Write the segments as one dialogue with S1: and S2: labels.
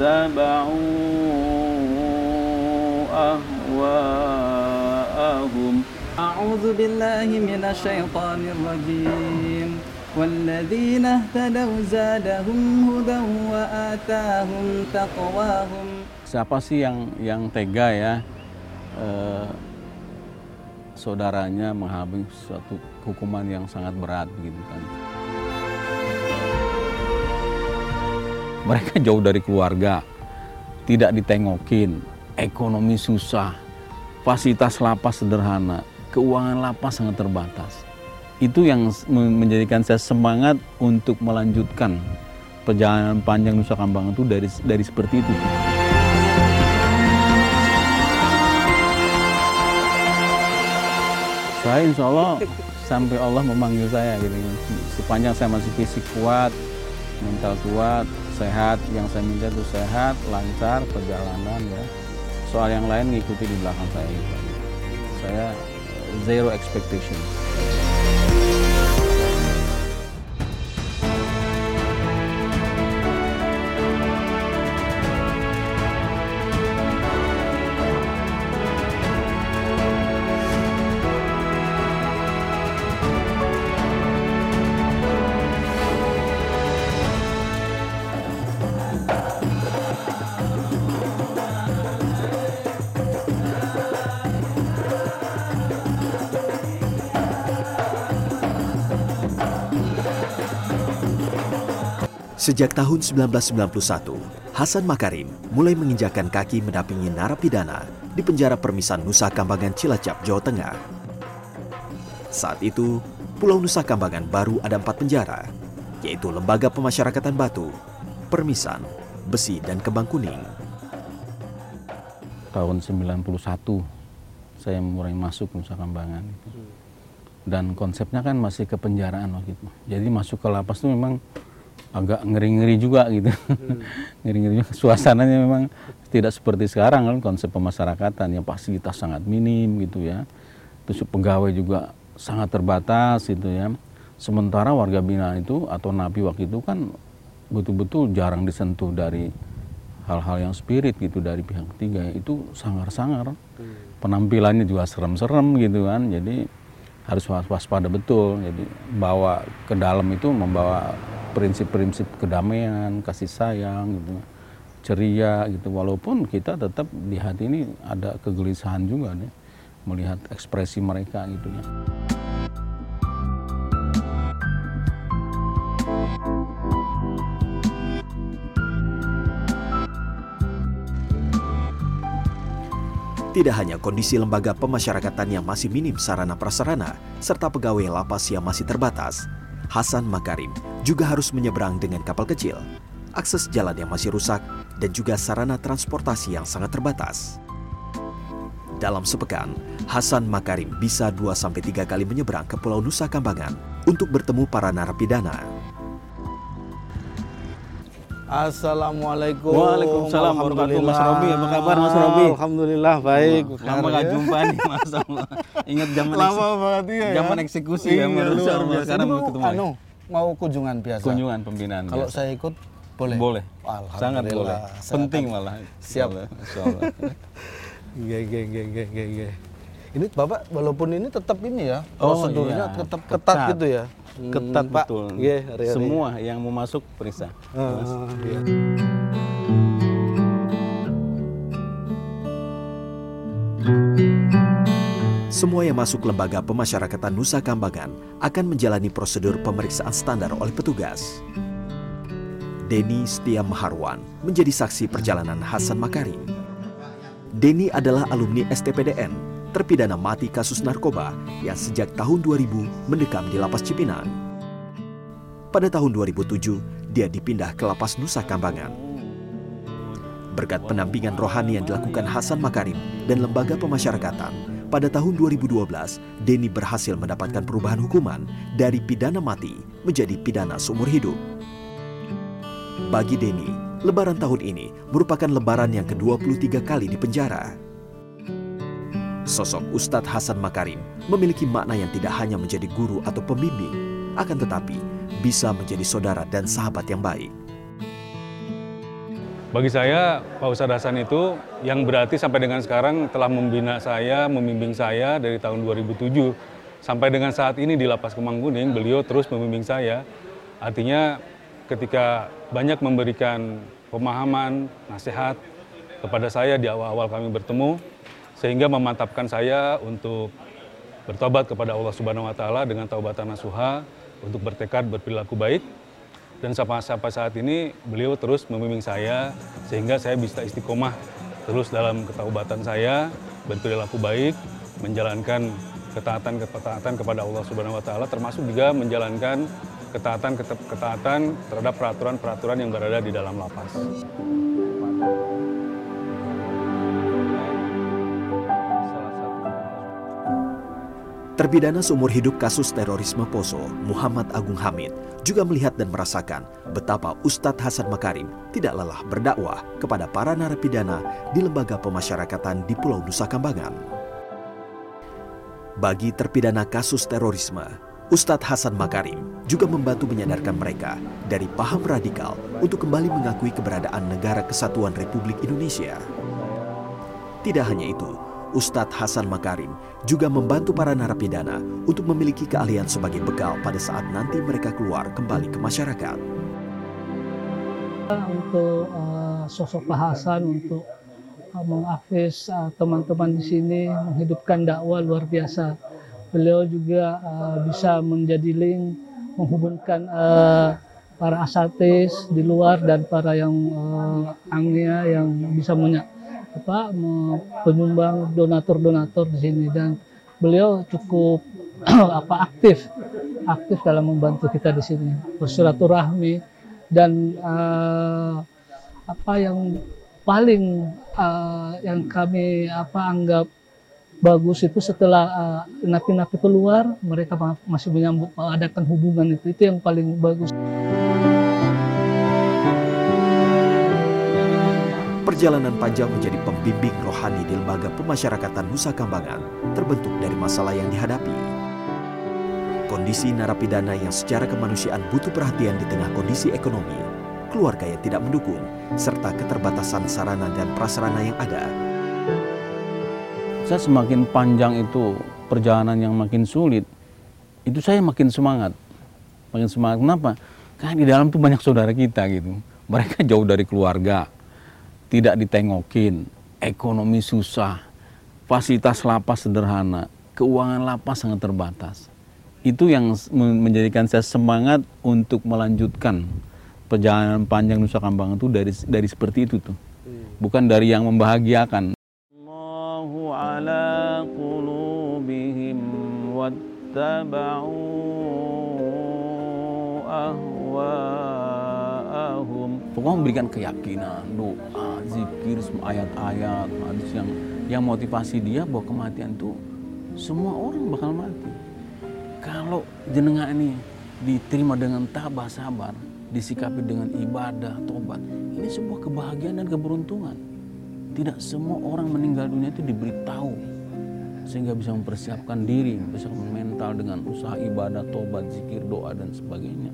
S1: اتبعوا أهواءهم
S2: أعوذ بالله من الشيطان الرجيم والذين اهتدوا زادهم هدى وآتاهم تقواهم
S1: Siapa sih yang yang tega ya eh, saudaranya menghadapi suatu hukuman yang sangat berat gitu kan. Mereka jauh dari keluarga, tidak ditengokin, ekonomi susah, fasilitas lapas sederhana, keuangan lapas sangat terbatas. Itu yang menjadikan saya semangat untuk melanjutkan perjalanan panjang Nusa Kambangan itu dari dari seperti itu. Saya insya Allah sampai Allah memanggil saya gitu. Sepanjang saya masih fisik kuat, mental kuat, sehat, yang saya minta itu sehat, lancar perjalanan ya. Soal yang lain ngikuti di belakang saya. Saya zero expectation.
S3: Sejak tahun 1991, Hasan Makarim mulai menginjakan kaki mendampingi narapidana di penjara permisan Nusa Kambangan Cilacap, Jawa Tengah. Saat itu, Pulau Nusa Kambangan baru ada empat penjara, yaitu Lembaga Pemasyarakatan Batu, Permisan, Besi, dan Kembang Kuning.
S1: Tahun 91 saya mulai masuk Nusa Kambangan. Dan konsepnya kan masih ke penjaraan waktu itu. Jadi masuk ke lapas itu memang agak ngeri-ngeri juga gitu. Ngeri-ngeri juga. Suasananya memang tidak seperti sekarang kan konsep pemasyarakatan yang fasilitas sangat minim gitu ya. Terus pegawai juga sangat terbatas gitu ya. Sementara warga binaan itu atau napi waktu itu kan betul-betul jarang disentuh dari hal-hal yang spirit gitu dari pihak ketiga itu sangar-sangar. Penampilannya juga serem-serem gitu kan. Jadi harus waspada betul. Jadi bawa ke dalam itu membawa prinsip-prinsip kedamaian, kasih sayang gitu. Ceria gitu. Walaupun kita tetap di hati ini ada kegelisahan juga nih melihat ekspresi mereka gitu ya.
S3: Tidak hanya kondisi lembaga pemasyarakatan yang masih minim sarana prasarana, serta pegawai lapas yang masih terbatas, Hasan Makarim juga harus menyeberang dengan kapal kecil, akses jalan yang masih rusak, dan juga sarana transportasi yang sangat terbatas. Dalam sepekan, Hasan Makarim bisa 2-3 kali menyeberang ke Pulau Nusa Kambangan untuk bertemu para narapidana.
S4: Assalamualaikum.
S1: Waalaikumsalam warahmatullahi Mas Robi, apa kabar Mas Robi?
S4: Alhamdulillah baik.
S1: Lama gak jumpa nih Mas Allah. Ingat zaman
S4: Lama
S1: eksekusi,
S4: banget iya ya.
S1: zaman eksekusi
S4: iya,
S1: ya Mas
S4: luar
S1: Allah.
S4: biasa.
S1: Sekarang mau ketemu
S4: anu, mau kunjungan biasa.
S1: Kunjungan pembinaan.
S4: Kalau
S1: biasa.
S4: saya ikut boleh.
S1: boleh. Sangat boleh. Penting malah.
S4: Siap.
S1: Insya Allah.
S4: Iya, iya, iya, iya, iya, iya. Ini Bapak walaupun ini tetap ini ya,
S1: Oh,
S4: prosedurnya
S1: iya.
S4: tetap
S1: Ketat.
S4: ketat gitu ya.
S1: Ketat
S4: Hmm, Pak.
S1: betul.
S4: Iya, hari-hari.
S1: Semua yang mau masuk periksa.
S4: Ah, iya.
S3: Semua yang masuk lembaga pemasyarakatan Nusa Kambangan akan menjalani prosedur pemeriksaan standar oleh petugas. Denny Setia Maharwan menjadi saksi perjalanan Hasan Makarim. Denny adalah alumni STPDN, terpidana mati kasus narkoba yang sejak tahun 2000 mendekam di lapas Cipinang. Pada tahun 2007, dia dipindah ke lapas Nusa Kambangan. Berkat pendampingan rohani yang dilakukan Hasan Makarim dan lembaga pemasyarakatan, pada tahun 2012, Denny berhasil mendapatkan perubahan hukuman dari pidana mati menjadi pidana seumur hidup. Bagi Denny, lebaran tahun ini merupakan lebaran yang ke-23 kali di penjara. Sosok Ustadz Hasan Makarim memiliki makna yang tidak hanya menjadi guru atau pembimbing, akan tetapi bisa menjadi saudara dan sahabat yang baik.
S5: Bagi saya, Pak Ustadz Hasan itu yang berarti sampai dengan sekarang telah membina saya, membimbing saya dari tahun 2007 sampai dengan saat ini di Lapas Kemang Kuning, beliau terus membimbing saya. Artinya ketika banyak memberikan pemahaman, nasihat kepada saya di awal-awal kami bertemu, sehingga memantapkan saya untuk bertobat kepada Allah Subhanahu wa taala dengan taubatan nasuha untuk bertekad berperilaku baik dan sampai, saat ini beliau terus membimbing saya sehingga saya bisa istiqomah terus dalam ketaubatan saya berperilaku baik menjalankan ketaatan ketaatan kepada Allah Subhanahu wa taala termasuk juga menjalankan ketaatan ketaatan terhadap peraturan-peraturan yang berada di dalam lapas.
S3: Terpidana seumur hidup kasus terorisme Poso, Muhammad Agung Hamid, juga melihat dan merasakan betapa Ustadz Hasan Makarim tidak lelah berdakwah kepada para narapidana di lembaga pemasyarakatan di Pulau Nusa Kambangan. Bagi terpidana kasus terorisme, Ustadz Hasan Makarim juga membantu menyadarkan mereka dari paham radikal untuk kembali mengakui keberadaan Negara Kesatuan Republik Indonesia. Tidak hanya itu, Ustadz Hasan Makarim juga membantu para narapidana untuk memiliki keahlian sebagai bekal pada saat nanti mereka keluar kembali ke masyarakat.
S6: Untuk uh, sosok Pak Hasan untuk uh, mengafis uh, teman-teman di sini menghidupkan dakwah luar biasa. Beliau juga uh, bisa menjadi link menghubungkan uh, para asatis di luar dan para yang uh, angnya yang bisa menyak apa penyumbang donatur-donatur di sini. Dan beliau cukup apa aktif. Aktif dalam membantu kita di sini. Bersilaturahmi dan uh, apa yang paling uh, yang kami apa anggap bagus itu setelah uh, napi-napi keluar mereka masih menyambut mengadakan hubungan itu. Itu yang paling bagus.
S3: Perjalanan panjang menjadi pembimbing rohani di lembaga pemasyarakatan Nusa Kambangan terbentuk dari masalah yang dihadapi. Kondisi narapidana yang secara kemanusiaan butuh perhatian di tengah kondisi ekonomi, keluarga yang tidak mendukung, serta keterbatasan sarana dan prasarana yang ada.
S1: Saya semakin panjang itu perjalanan yang makin sulit, itu saya makin semangat. Makin semangat, kenapa? Karena di dalam tuh banyak saudara kita gitu. Mereka jauh dari keluarga, tidak ditengokin, ekonomi susah, fasilitas lapas sederhana, keuangan lapas sangat terbatas. Itu yang menjadikan saya semangat untuk melanjutkan perjalanan panjang Nusa Kambangan itu dari dari seperti itu tuh. Bukan dari yang membahagiakan. Allahu ala qulubihim wattaba'u ahwa'ahum. Pokoknya memberikan keyakinan, doa, zikir, ayat-ayat, hadis yang yang motivasi dia bahwa kematian itu semua orang bakal mati. Kalau jenengan ini diterima dengan tabah sabar, disikapi dengan ibadah, tobat, ini sebuah kebahagiaan dan keberuntungan. Tidak semua orang meninggal dunia itu diberitahu sehingga bisa mempersiapkan diri, bisa mental dengan usaha ibadah, tobat, zikir, doa dan sebagainya.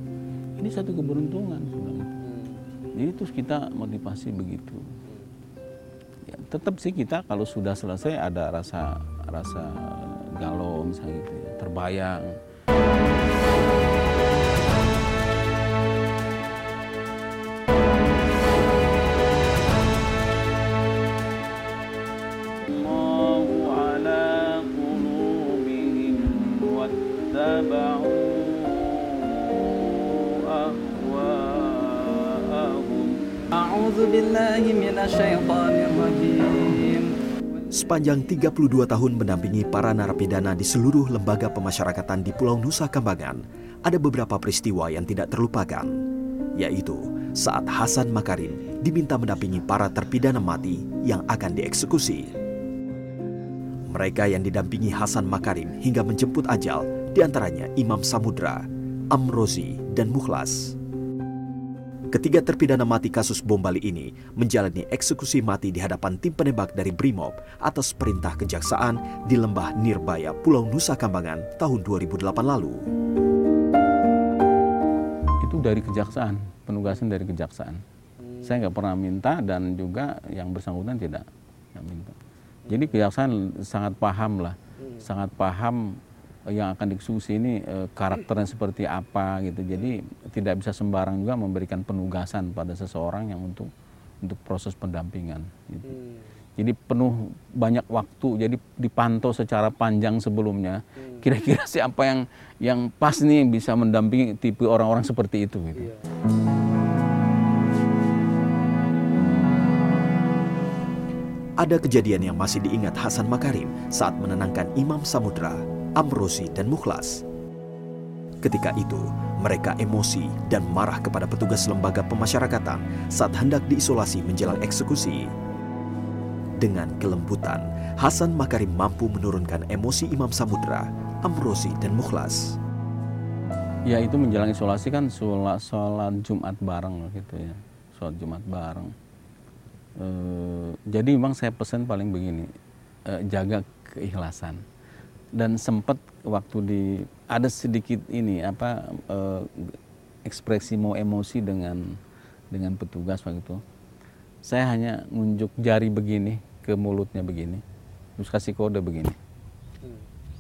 S1: Ini satu keberuntungan sebenarnya. Jadi terus kita motivasi begitu tetap sih kita kalau sudah selesai ada rasa rasa galau misalnya gitu ya, terbayang.
S3: Sepanjang 32 tahun mendampingi para narapidana di seluruh lembaga pemasyarakatan di Pulau Nusa Kambangan, ada beberapa peristiwa yang tidak terlupakan, yaitu saat Hasan Makarim diminta mendampingi para terpidana mati yang akan dieksekusi. Mereka yang didampingi Hasan Makarim hingga menjemput ajal, di antaranya Imam Samudra, Amrozi, dan Mukhlas. Ketiga terpidana mati kasus bom Bali ini menjalani eksekusi mati di hadapan tim penembak dari Brimob atas perintah kejaksaan di Lembah Nirbaya, Pulau Nusa Kambangan tahun 2008 lalu.
S1: Itu dari kejaksaan, penugasan dari kejaksaan. Saya nggak pernah minta dan juga yang bersangkutan tidak minta. Jadi kejaksaan sangat paham lah, sangat paham yang akan dieksekusi ini eh, karakternya seperti apa gitu. Jadi tidak bisa sembarang juga memberikan penugasan pada seseorang yang untuk untuk proses pendampingan. Gitu. Jadi penuh banyak waktu, jadi dipantau secara panjang sebelumnya. Kira-kira siapa yang yang pas nih bisa mendampingi tipe orang-orang seperti itu gitu.
S3: Ada kejadian yang masih diingat Hasan Makarim saat menenangkan Imam Samudra, Amrosi, dan Mukhlas. Ketika itu, mereka emosi dan marah kepada petugas lembaga pemasyarakatan saat hendak diisolasi menjelang eksekusi. Dengan kelembutan, Hasan Makarim mampu menurunkan emosi Imam Samudra, Amrosi, dan Mukhlas.
S1: Ya itu menjelang isolasi kan sholat, sholat Jumat bareng gitu ya, sholat Jumat bareng. Eh, jadi memang saya pesan paling begini, eh, jaga keikhlasan. Dan sempat waktu di ada sedikit ini apa eh, ekspresi mau emosi dengan dengan petugas waktu itu. Saya hanya ngunjuk jari begini ke mulutnya begini, terus kasih kode begini.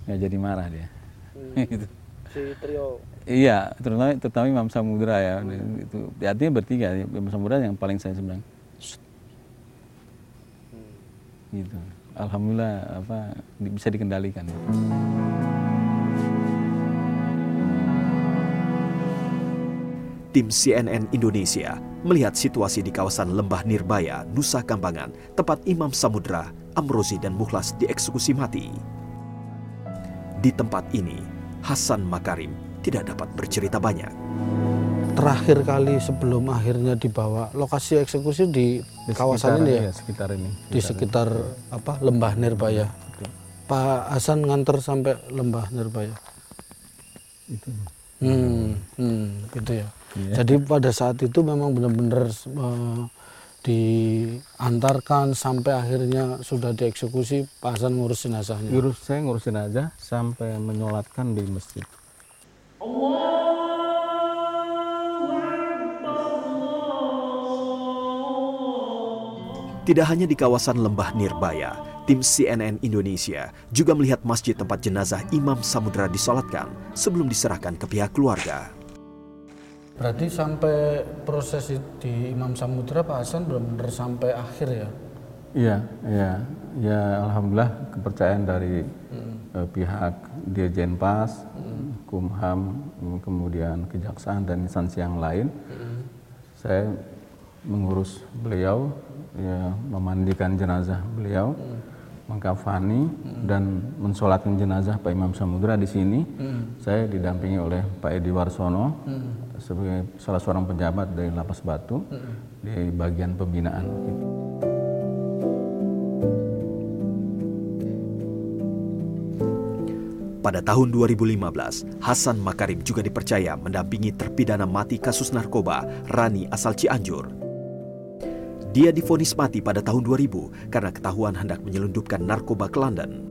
S1: Nggak jadi marah dia. gitu.
S4: Si trio
S1: Iya, terutama terutama Imam Samudra ya. Dan Itu artinya bertiga. Imam Samudra yang paling saya bilang. "Shh." Gitu. Alhamdulillah apa bisa dikendalikan.
S3: Tim CNN Indonesia melihat situasi di kawasan Lembah Nirbaya, Nusa Kambangan, tempat Imam Samudra, Amrozi, dan Mukhlas dieksekusi mati. Di tempat ini, Hasan Makarim tidak dapat bercerita banyak.
S4: Terakhir kali sebelum akhirnya dibawa. Lokasi eksekusi di,
S1: Di
S4: kawasan
S1: sekitar-
S4: ini ya?
S1: iya, sekitar ini.
S4: di sekitar apa? Lembah Nirbaya Pak Hasan nganter sampai lembah Nirbaya
S1: Itu.
S4: hmm, hmm, gitu ya.
S1: Iya.
S4: jadi pada saat itu memang benar-benar eh, diantarkan sampai akhirnya sudah dieksekusi Pak Hasan ngurus jenazahnya.
S1: Ngurus saya ngurusin aja sampai menyolatkan di masjid.
S3: Tidak hanya di kawasan Lembah Nirbaya, tim CNN Indonesia juga melihat masjid tempat jenazah Imam Samudra disolatkan sebelum diserahkan ke pihak keluarga.
S4: berarti sampai proses di Imam Samudra Pak Hasan benar-benar sampai akhir ya?
S1: Iya, iya, ya alhamdulillah kepercayaan dari eh, pihak Dirjen Pas, Kumham, kemudian Kejaksaan dan instansi yang lain. Saya mengurus beliau, ya memandikan jenazah beliau, mengkafani dan mensolatkan jenazah Pak Imam Samudra di sini. Saya didampingi oleh Pak Edi Warsono sebagai salah seorang pejabat dari Lapas Batu di bagian pembinaan. gitu.
S3: Pada tahun 2015, Hasan Makarim juga dipercaya mendampingi terpidana mati kasus narkoba Rani asal Cianjur. Dia difonis mati pada tahun 2000 karena ketahuan hendak menyelundupkan narkoba ke London.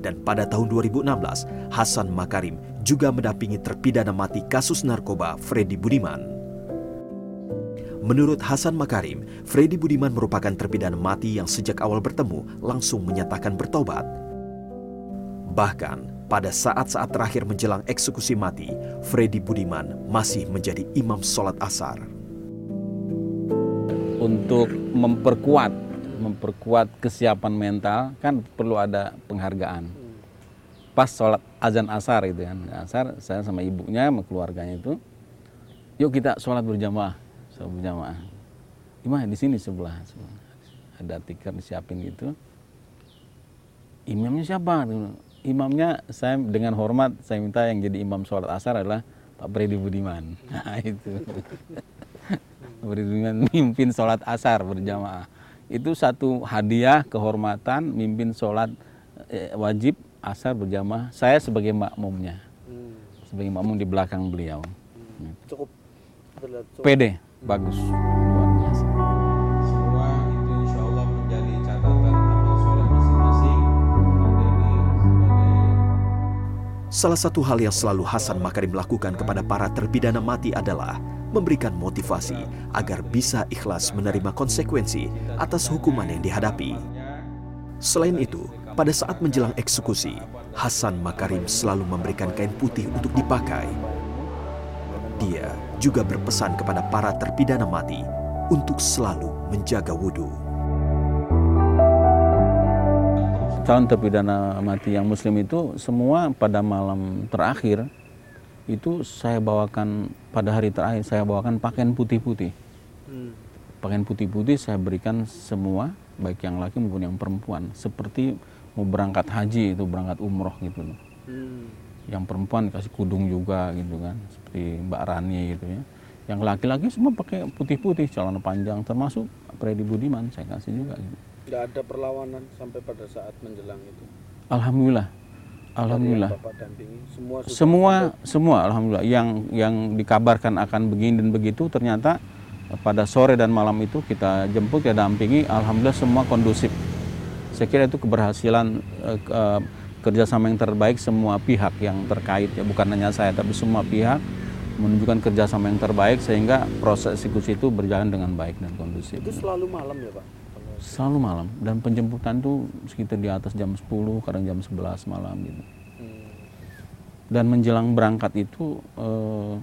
S3: Dan pada tahun 2016, Hasan Makarim juga mendampingi terpidana mati kasus narkoba Freddy Budiman. Menurut Hasan Makarim, Freddy Budiman merupakan terpidana mati yang sejak awal bertemu langsung menyatakan bertobat. Bahkan pada saat-saat terakhir menjelang eksekusi mati, Freddy Budiman masih menjadi imam sholat asar.
S1: Untuk memperkuat memperkuat kesiapan mental kan perlu ada penghargaan. Pas sholat azan asar itu kan, asar saya sama ibunya sama keluarganya itu, yuk kita sholat berjamaah, sholat berjamaah. Gimana di sini sebelah, sebelah. ada tikar disiapin gitu. Imamnya siapa? Imamnya saya dengan hormat saya minta yang jadi imam sholat asar adalah Pak Freddy Budiman. Nah itu. Budiman mimpin sholat asar berjamaah. Itu satu hadiah kehormatan mimpin sholat eh, wajib asar berjamaah. Saya sebagai makmumnya. Sebagai makmum di belakang beliau.
S4: cukup terlihat
S1: PD, bagus.
S3: Salah satu hal yang selalu Hasan Makarim lakukan kepada para terpidana mati adalah memberikan motivasi agar bisa ikhlas menerima konsekuensi atas hukuman yang dihadapi. Selain itu, pada saat menjelang eksekusi, Hasan Makarim selalu memberikan kain putih untuk dipakai. Dia juga berpesan kepada para terpidana mati untuk selalu menjaga wudhu.
S1: Calon terpidana mati yang muslim itu semua pada malam terakhir itu saya bawakan pada hari terakhir saya bawakan pakaian putih-putih. Pakaian putih-putih saya berikan semua baik yang laki maupun yang perempuan seperti mau berangkat haji itu berangkat umroh gitu loh. Yang perempuan kasih kudung juga gitu kan seperti Mbak Rani gitu ya. Yang laki-laki semua pakai putih-putih celana panjang termasuk Freddy Budiman saya kasih juga gitu.
S4: Nggak ada perlawanan sampai pada saat menjelang itu.
S1: Alhamdulillah. Alhamdulillah.
S4: dampingi, semua
S1: semua semua alhamdulillah yang yang dikabarkan akan begini dan begitu ternyata pada sore dan malam itu kita jemput ya dampingi alhamdulillah semua kondusif saya kira itu keberhasilan eh, ke- eh, kerjasama yang terbaik semua pihak yang terkait ya bukan hanya saya tapi semua pihak menunjukkan kerjasama yang terbaik sehingga proses eksekusi itu berjalan dengan baik dan kondusif
S4: itu selalu malam ya Pak?
S1: Selalu malam. Dan penjemputan itu sekitar di atas jam 10 kadang jam 11 malam gitu. Dan menjelang berangkat itu eh,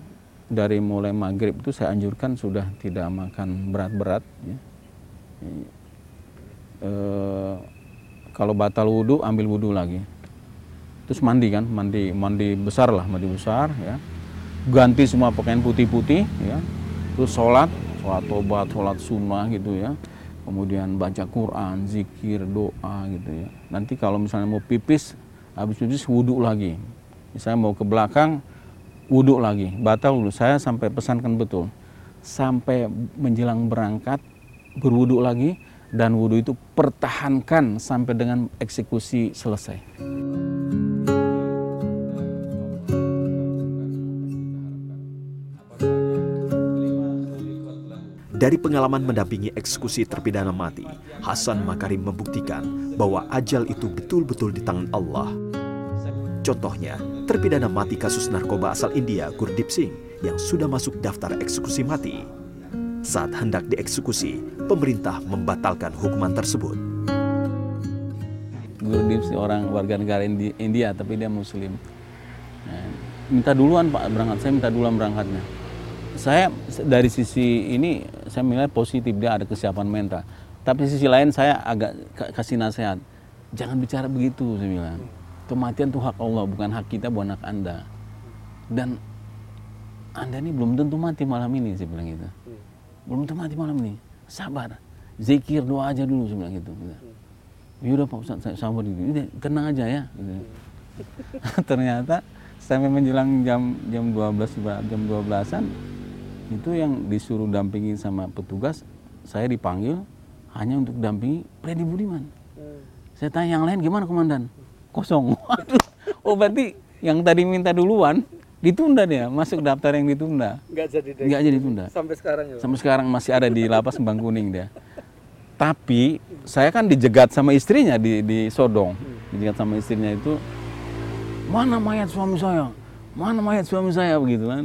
S1: dari mulai maghrib itu saya anjurkan sudah tidak makan berat-berat ya. Eh, kalau batal wudhu ambil wudhu lagi. Terus mandi kan mandi mandi besar lah mandi besar ya. Ganti semua pakaian putih-putih ya. Terus sholat sholat tobat sholat sunnah gitu ya kemudian baca Quran zikir doa gitu ya. Nanti kalau misalnya mau pipis habis pipis wudhu lagi. Misalnya mau ke belakang wudhu lagi. Batal wudhu saya sampai pesankan betul. Sampai menjelang berangkat berwudhu lagi dan wudhu itu pertahankan sampai dengan eksekusi selesai
S3: Dari pengalaman mendampingi eksekusi terpidana mati, Hasan Makarim membuktikan bahwa ajal itu betul-betul di tangan Allah. Contohnya, terpidana mati kasus narkoba asal India Gurdip Singh yang sudah masuk daftar eksekusi mati. Saat hendak dieksekusi, pemerintah membatalkan hukuman tersebut.
S1: Gurdip si orang warga negara Indi- India tapi dia muslim Nah, minta duluan pak berangkat saya minta duluan berangkatnya saya dari sisi ini saya menilai positif dia ada kesiapan mental. Tapi sisi lain saya agak ka- kasih nasihat. Jangan bicara begitu saya bilang. Kematian itu hak Allah bukan hak kita buat anak anda. Dan anda ini belum tentu mati malam ini saya bilang gitu. Belum tentu mati malam ini. Sabar. Zikir doa aja dulu saya bilang gitu. Ya udah pak Ustadz saya sabar gitu udah aja ya gitu. ternyata sampai menjelang jam jam 12 ber- jam 12-an itu yang disuruh dampingi sama petugas saya dipanggil hanya untuk dampingi Freddy Budiman. Saya tanya yang lain gimana komandan? Kosong. Waduh. oh berarti yang tadi minta duluan ditunda dia. Masuk daftar yang ditunda.
S4: Nggak jadi deh.
S1: nggak jadi tunda
S4: Sampai sekarang ya?
S1: Sampai sekarang masih ada di lapas Bang Kuning dia. Tapi saya kan dijegat sama istrinya di, di Sodong, dijegat sama istrinya itu mana mayat suami saya, mana mayat suami saya? Begitu kan.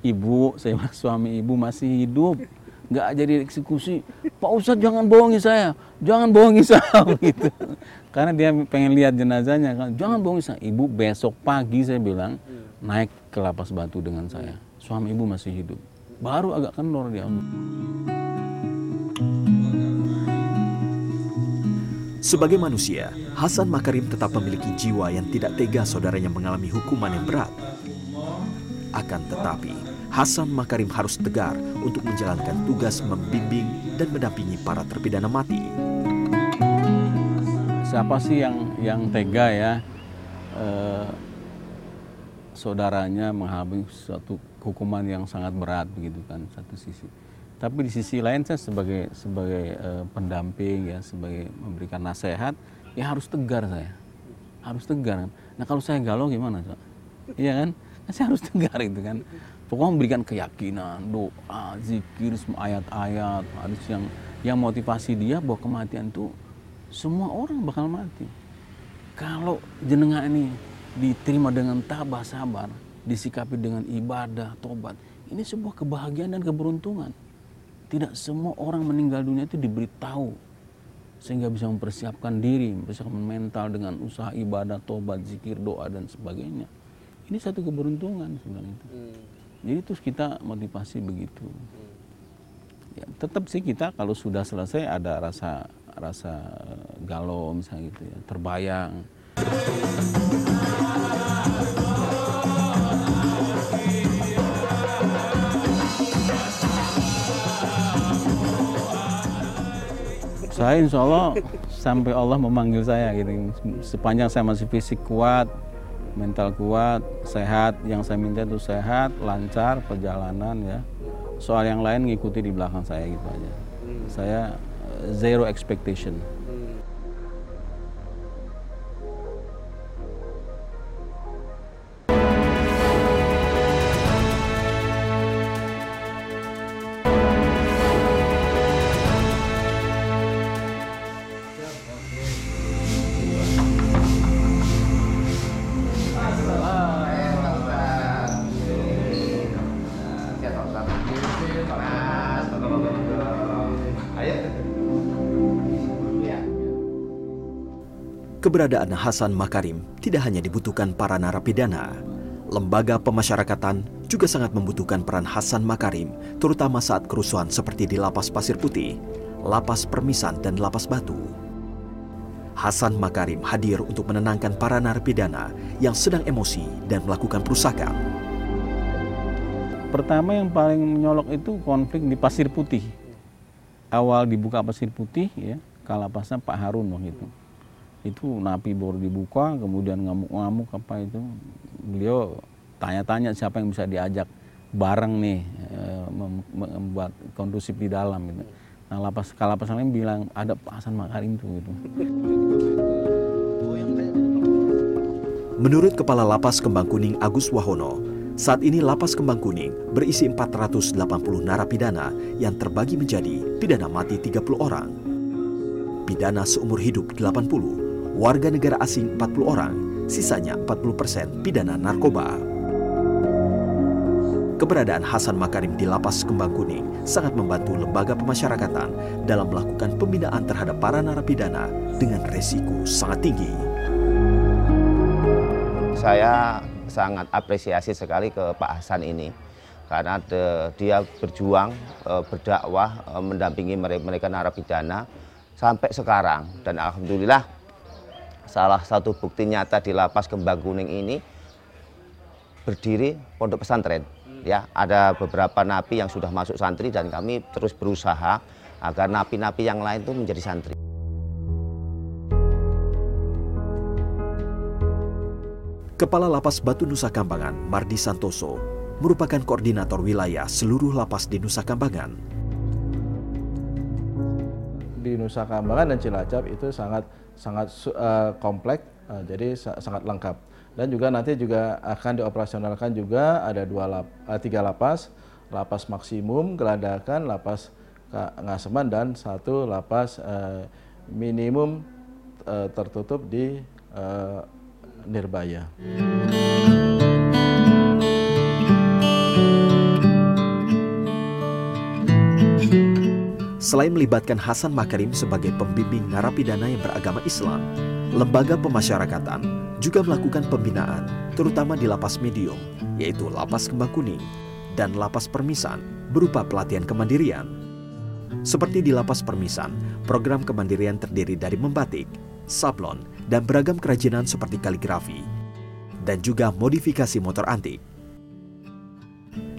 S1: Ibu, saya suami ibu masih hidup, nggak jadi eksekusi. Pak Ustadz jangan bohongi saya, jangan bohongi saya gitu. Karena dia pengen lihat jenazahnya kan, jangan bohongi saya. Ibu besok pagi saya bilang naik ke lapas batu dengan saya. Suami ibu masih hidup. Baru agak kendor dia.
S3: Sebagai manusia, Hasan Makarim tetap memiliki jiwa yang tidak tega saudaranya mengalami hukuman yang berat. Akan tetapi, Hasan Makarim harus tegar untuk menjalankan tugas membimbing dan mendampingi para terpidana mati.
S1: Siapa sih yang yang tega ya eh, saudaranya mengalami suatu hukuman yang sangat berat begitu kan satu sisi. Tapi di sisi lain saya sebagai sebagai eh, pendamping ya sebagai memberikan nasihat ya harus tegar saya. Harus tegar. Nah kalau saya galau gimana? Iya kan? Kan Saya harus tegar itu kan. Pokoknya memberikan keyakinan, doa, zikir, ayat-ayat, harus yang yang motivasi dia bahwa kematian itu semua orang bakal mati. Kalau jenengan ini diterima dengan tabah sabar, disikapi dengan ibadah, tobat, Ini sebuah kebahagiaan dan keberuntungan. Tidak semua orang meninggal dunia itu diberitahu sehingga bisa mempersiapkan diri, mempersiapkan mental dengan usaha ibadah, tobat, zikir, doa dan sebagainya. Ini satu keberuntungan sebenarnya itu. Jadi terus kita motivasi begitu. Ya, tetap sih kita kalau sudah selesai ada rasa rasa galau misalnya gitu ya, terbayang. saya insya Allah sampai Allah memanggil saya gitu sepanjang saya masih fisik kuat mental kuat sehat. Yang saya minta itu sehat lancar perjalanan ya. Soal yang lain ngikuti di belakang saya gitu aja. Saya eh, zero expectation
S3: Keberadaan Hasan Makarim tidak hanya dibutuhkan para narapidana. Lembaga pemasyarakatan juga sangat membutuhkan peran Hasan Makarim, terutama saat kerusuhan seperti di Lapas Pasir Putih, Lapas Permisan, dan Lapas Batu. Hasan Makarim hadir untuk menenangkan para narapidana yang sedang emosi dan melakukan perusakan.
S1: Pertama yang paling menyolok itu konflik di Pasir Putih. Awal dibuka Pasir Putih ya, kalapasnya Pak Harun waktu itu. Itu napi baru dibuka, kemudian ngamuk-ngamuk apa itu. Beliau tanya-tanya siapa yang bisa diajak bareng nih eh, mem- membuat kondusif di dalam gitu. Nah lapas kalapas lain bilang ada Pak Hasan Makarim tuh gitu.
S3: Menurut Kepala Lapas Kembang Kuning Agus Wahono, saat ini Lapas Kembang Kuning berisi 480 narapidana yang terbagi menjadi pidana mati 30 orang, pidana seumur hidup 80, warga negara asing 40 orang, sisanya 40% pidana narkoba. Keberadaan Hasan Makarim di Lapas Kembang Kuning sangat membantu lembaga pemasyarakatan dalam melakukan pembinaan terhadap para narapidana dengan resiko sangat tinggi.
S7: saya sangat apresiasi sekali ke Pak Hasan ini karena de- dia berjuang eh, berdakwah eh, mendampingi mere- mereka narapidana sampai sekarang dan alhamdulillah salah satu bukti nyata di lapas Kembang Kuning ini berdiri pondok pesantren ya. Ada beberapa napi yang sudah masuk santri dan kami terus berusaha agar napi-napi yang lain itu menjadi santri.
S3: Kepala Lapas Batu Nusa Kambangan, Mardi Santoso, merupakan koordinator wilayah seluruh lapas di Nusa Kambangan.
S8: di Nusa Kambangan dan Cilacap itu sangat sangat su- eh, kompleks, eh, jadi sa- sangat lengkap. Dan juga nanti juga akan dioperasionalkan juga ada dua lap, eh, tiga lapas, lapas maksimum, geladakan, lapas ngaseman dan satu lapas eh, minimum eh, tertutup di eh, Nirbaya.
S3: Selain melibatkan Hasan Makarim sebagai pembimbing narapidana yang beragama Islam, lembaga pemasyarakatan juga melakukan pembinaan, terutama di lapas medium, yaitu lapas Kembang Kuning dan lapas Permisan, berupa pelatihan kemandirian. Seperti di lapas Permisan, program kemandirian terdiri dari membatik, sablon, dan beragam kerajinan seperti kaligrafi, dan juga modifikasi motor antik.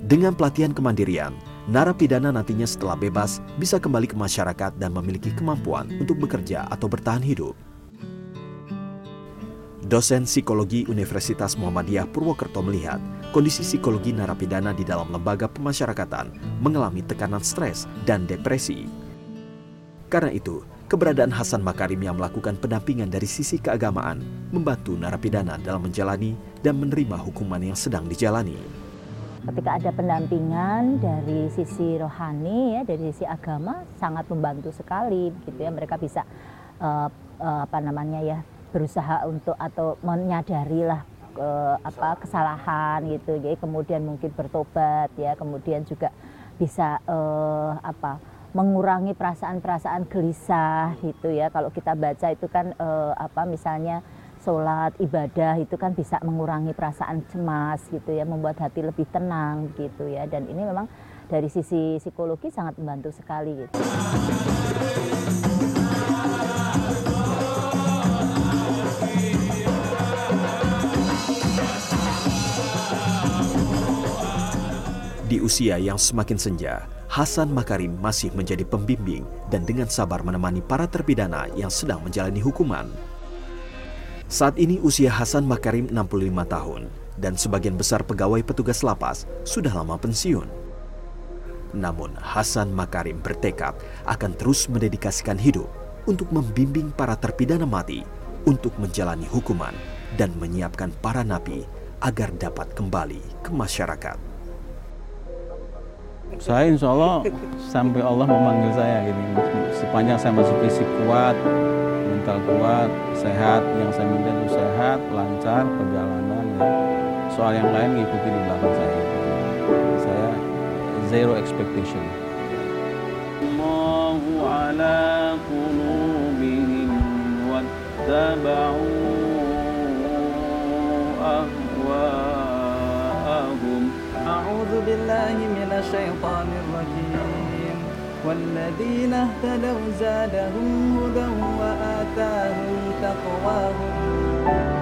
S3: Dengan pelatihan kemandirian, narapidana nantinya setelah bebas bisa kembali ke masyarakat dan memiliki kemampuan untuk bekerja atau bertahan hidup. Dosen psikologi Universitas Muhammadiyah Purwokerto melihat kondisi psikologi narapidana di dalam lembaga pemasyarakatan mengalami tekanan stres dan depresi. Karena itu, keberadaan Hasan Makarim yang melakukan pendampingan dari sisi keagamaan membantu narapidana dalam menjalani dan menerima hukuman yang sedang dijalani.
S9: Ketika ada pendampingan dari sisi rohani ya dari sisi agama sangat membantu sekali gitu ya. Mereka bisa eh, eh, apa namanya ya berusaha untuk atau menyadari lah eh, apa kesalahan gitu. Jadi kemudian mungkin bertobat ya kemudian juga bisa eh, apa mengurangi perasaan-perasaan gelisah gitu ya. Kalau kita baca itu kan eh, apa misalnya sholat ibadah itu kan bisa mengurangi perasaan cemas gitu ya membuat hati lebih tenang gitu ya dan ini memang dari sisi psikologi sangat membantu sekali gitu.
S3: Di usia yang semakin senja, Hasan Makarim masih menjadi pembimbing dan dengan sabar menemani para terpidana yang sedang menjalani hukuman. Saat ini usia Hasan Makarim 65 tahun dan sebagian besar pegawai petugas lapas sudah lama pensiun. Namun Hasan Makarim bertekad akan terus mendedikasikan hidup untuk membimbing para terpidana mati untuk menjalani hukuman dan menyiapkan para napi agar dapat kembali ke masyarakat.
S1: Saya insya Allah sampai Allah memanggil saya gitu. Sepanjang saya masih fisik kuat, mental kuat, sehat, yang saya minta itu sehat, lancar perjalanan ya. Soal yang lain ngikuti di belakang saya. Saya zero expectation. Allahu ala qulubihim wattaba'u
S2: أعوذ بالله من الشيطان الرجيم. والذين اهتدوا زادهم هدى وآتاهم تقواهم.